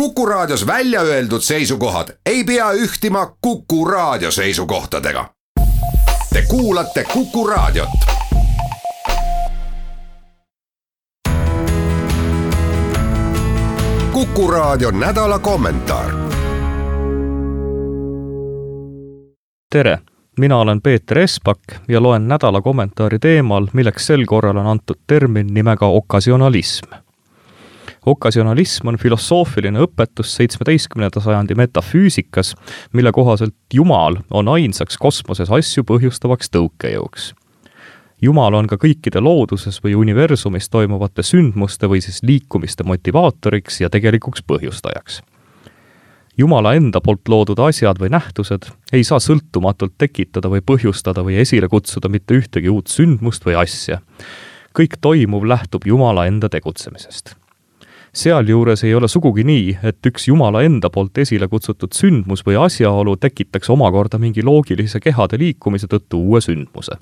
Kuku Raadios välja öeldud seisukohad ei pea ühtima Kuku Raadio seisukohtadega. Te kuulate Kuku Raadiot. kuku Raadio nädala kommentaar. tere, mina olen Peeter Espak ja loen nädala kommentaari teemal, milleks sel korral on antud termin nimega okkasionalism okkasionalism on filosoofiline õpetus seitsmeteistkümnenda sajandi metafüüsikas, mille kohaselt Jumal on ainsaks kosmoses asju põhjustavaks tõukejõuks. Jumal on ka kõikide looduses või universumis toimuvate sündmuste või siis liikumiste motivaatoriks ja tegelikuks põhjustajaks Jumala enda poolt loodud asjad või nähtused ei saa sõltumatult tekitada või põhjustada või esile kutsuda mitte ühtegi uut sündmust või asja. kõik toimuv lähtub Jumala enda tegutsemisest sealjuures ei ole sugugi nii, et üks Jumala enda poolt esile kutsutud sündmus või asjaolu tekitaks omakorda mingi loogilise kehade liikumise tõttu uue sündmuse.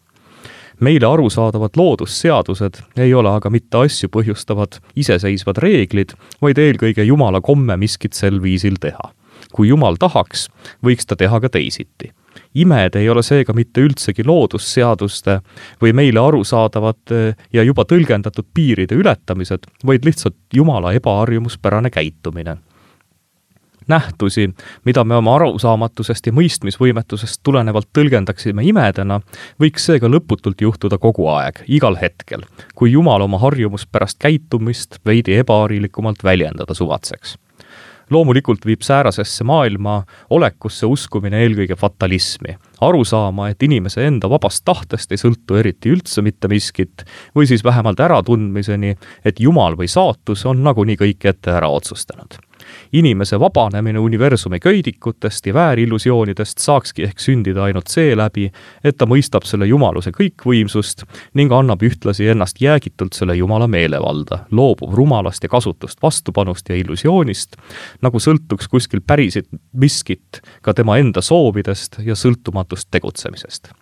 meile arusaadavad loodusseadused ei ole aga mitte asju põhjustavad iseseisvad reeglid, vaid eelkõige Jumala komme miskit sel viisil teha. kui Jumal tahaks, võiks ta teha ka teisiti imed ei ole seega mitte üldsegi loodusseaduste või meile arusaadavate ja juba tõlgendatud piiride ületamised, vaid lihtsalt Jumala ebaharjumuspärane käitumine. Nähtusi, mida me oma arusaamatusest ja mõistmisvõimetusest tulenevalt tõlgendaksime imedena, võiks seega lõputult juhtuda kogu aeg, igal hetkel, kui Jumal oma harjumuspärast käitumist veidi ebaharilikumalt väljendada suvatseks loomulikult viib säärasesse maailma olekusse uskumine eelkõige fatalismi. arusaama, et inimese enda vabast tahtest ei sõltu eriti üldse mitte miskit, või siis vähemalt äratundmiseni, et Jumal või saatus on nagunii kõik ette ära otsustanud inimese vabanemine universumi köidikutest ja väärillusioonidest saakski ehk sündida ainult seeläbi, et ta mõistab selle jumaluse kõikvõimsust ning annab ühtlasi ennast jäägitult selle jumala meelevalda, loobub rumalast ja kasutust vastupanust ja illusioonist, nagu sõltuks kuskil päriselt miskit ka tema enda soovidest ja sõltumatust tegutsemisest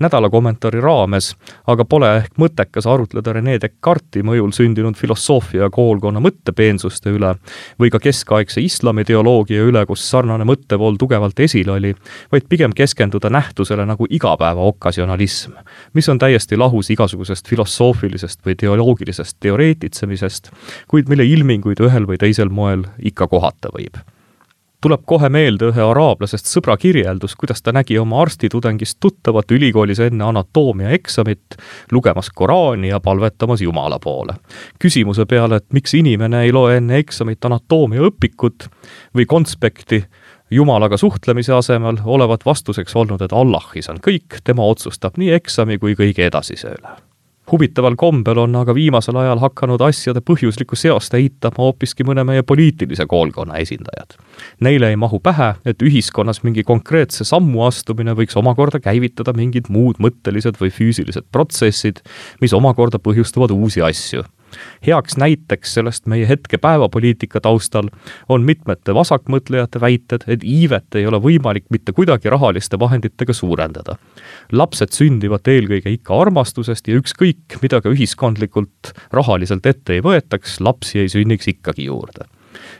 nädala kommentaari raames aga pole ehk mõttekas arutleda Rene Descartesi mõjul sündinud filosoofia koolkonna mõttepeensuste üle või ka keskaegse islamiteoloogia üle, kus sarnane mõttevool tugevalt esil oli, vaid pigem keskenduda nähtusele nagu igapäeva okkasionalism, mis on täiesti lahus igasugusest filosoofilisest või teoloogilisest teoreetitsemisest, kuid mille ilminguid ühel või teisel moel ikka kohata võib tuleb kohe meelde ühe araablasest sõbra kirjeldus, kuidas ta nägi oma arstitudengist tuttavat ülikoolis enne anatoomia eksamit, lugemas Koraani ja palvetamas Jumala poole. küsimuse peale, et miks inimene ei loe enne eksamit anatoomiaõpikut või konspekti, Jumalaga suhtlemise asemel olevat vastuseks olnud, et Allahis on kõik, tema otsustab nii eksami kui kõige edasise üle huvitaval kombel on aga viimasel ajal hakanud asjade põhjuslikku seost eitama hoopiski mõne meie poliitilise koolkonna esindajad. Neile ei mahu pähe, et ühiskonnas mingi konkreetse sammu astumine võiks omakorda käivitada mingid muud mõttelised või füüsilised protsessid, mis omakorda põhjustavad uusi asju heaks näiteks sellest meie hetke päevapoliitika taustal on mitmete vasakmõtlejate väited, et iivet ei ole võimalik mitte kuidagi rahaliste vahenditega suurendada. lapsed sündivad eelkõige ikka armastusest ja ükskõik, mida ka ühiskondlikult rahaliselt ette ei võetaks, lapsi ei sünniks ikkagi juurde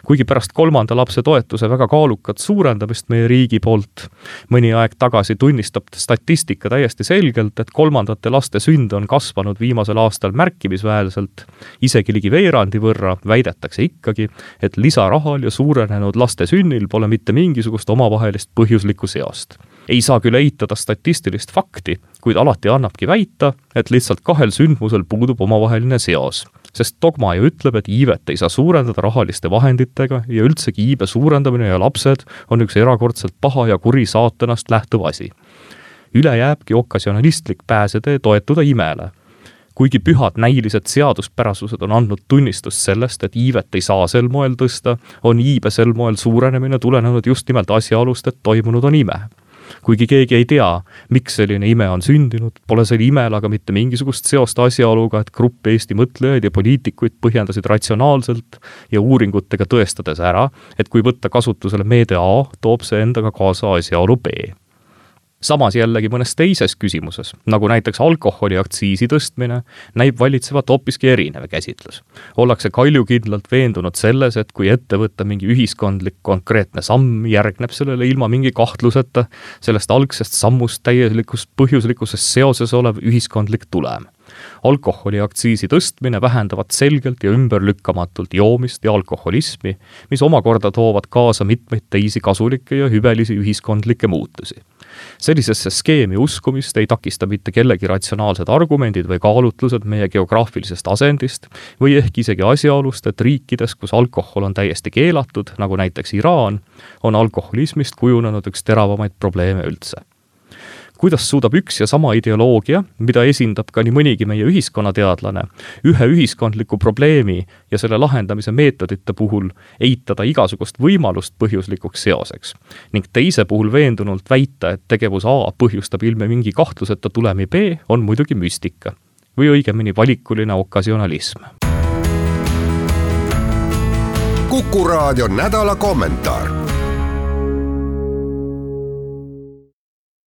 kuigi pärast kolmanda lapse toetuse väga kaalukat suurendamist meie riigi poolt mõni aeg tagasi tunnistab statistika täiesti selgelt, et kolmandate laste sünde on kasvanud viimasel aastal märkimisväärselt, isegi ligi veerandi võrra, väidetakse ikkagi, et lisarahal ja suurenenud laste sünnil pole mitte mingisugust omavahelist põhjuslikku seost. Ei saa küll eitada statistilist fakti, kuid alati annabki väita, et lihtsalt kahel sündmusel puudub omavaheline seos sest dogma ju ütleb, et iivet ei saa suurendada rahaliste vahenditega ja üldsegi iibe suurendamine ja lapsed on üks erakordselt paha ja kuri saatanast lähtuv asi. üle jääbki okkasionalistlik pääsetee toetuda imele kuigi pühad näilised seaduspärasused on andnud tunnistust sellest, et iivet ei saa sel moel tõsta, on iibe sel moel suurenemine tulenenud just nimelt asjaolust, et toimunud on ime kuigi keegi ei tea, miks selline ime on sündinud, pole sel imel aga mitte mingisugust seost asjaoluga, et grupp Eesti mõtlejaid ja poliitikuid põhjendasid ratsionaalselt ja uuringutega tõestades ära, et kui võtta kasutusele meede A, toob see endaga kaasa asjaolu B samas jällegi mõnes teises küsimuses, nagu näiteks alkoholiaktsiisi tõstmine, näib valitsevat hoopiski erinev käsitlus. ollakse kaljukindlalt veendunud selles, et kui ette võtta mingi ühiskondlik konkreetne samm, järgneb sellele ilma mingi kahtluseta sellest algsest sammust täielikust põhjuslikkusest seoses olev ühiskondlik tulem alkoholiaktsiisi tõstmine vähendavad selgelt ja ümberlükkamatult joomist ja alkoholismi, mis omakorda toovad kaasa mitmeid teisi kasulikke ja hüvelisi ühiskondlikke muutusi. Sellisesse skeemi uskumist ei takista mitte kellegi ratsionaalsed argumendid või kaalutlused meie geograafilisest asendist või ehk isegi asjaolust, et riikides, kus alkohol on täiesti keelatud, nagu näiteks Iraan, on alkoholismist kujunenud üks teravamaid probleeme üldse kuidas suudab üks ja sama ideoloogia, mida esindab ka nii mõnigi meie ühiskonnateadlane, ühe ühiskondliku probleemi ja selle lahendamise meetodite puhul eitada igasugust võimalust põhjuslikuks seoseks ning teise puhul veendunult väita, et tegevus A põhjustab ilme mingi kahtluseta tulemi B, on muidugi müstika või õigemini valikuline okasionalism. kuku raadio nädala kommentaar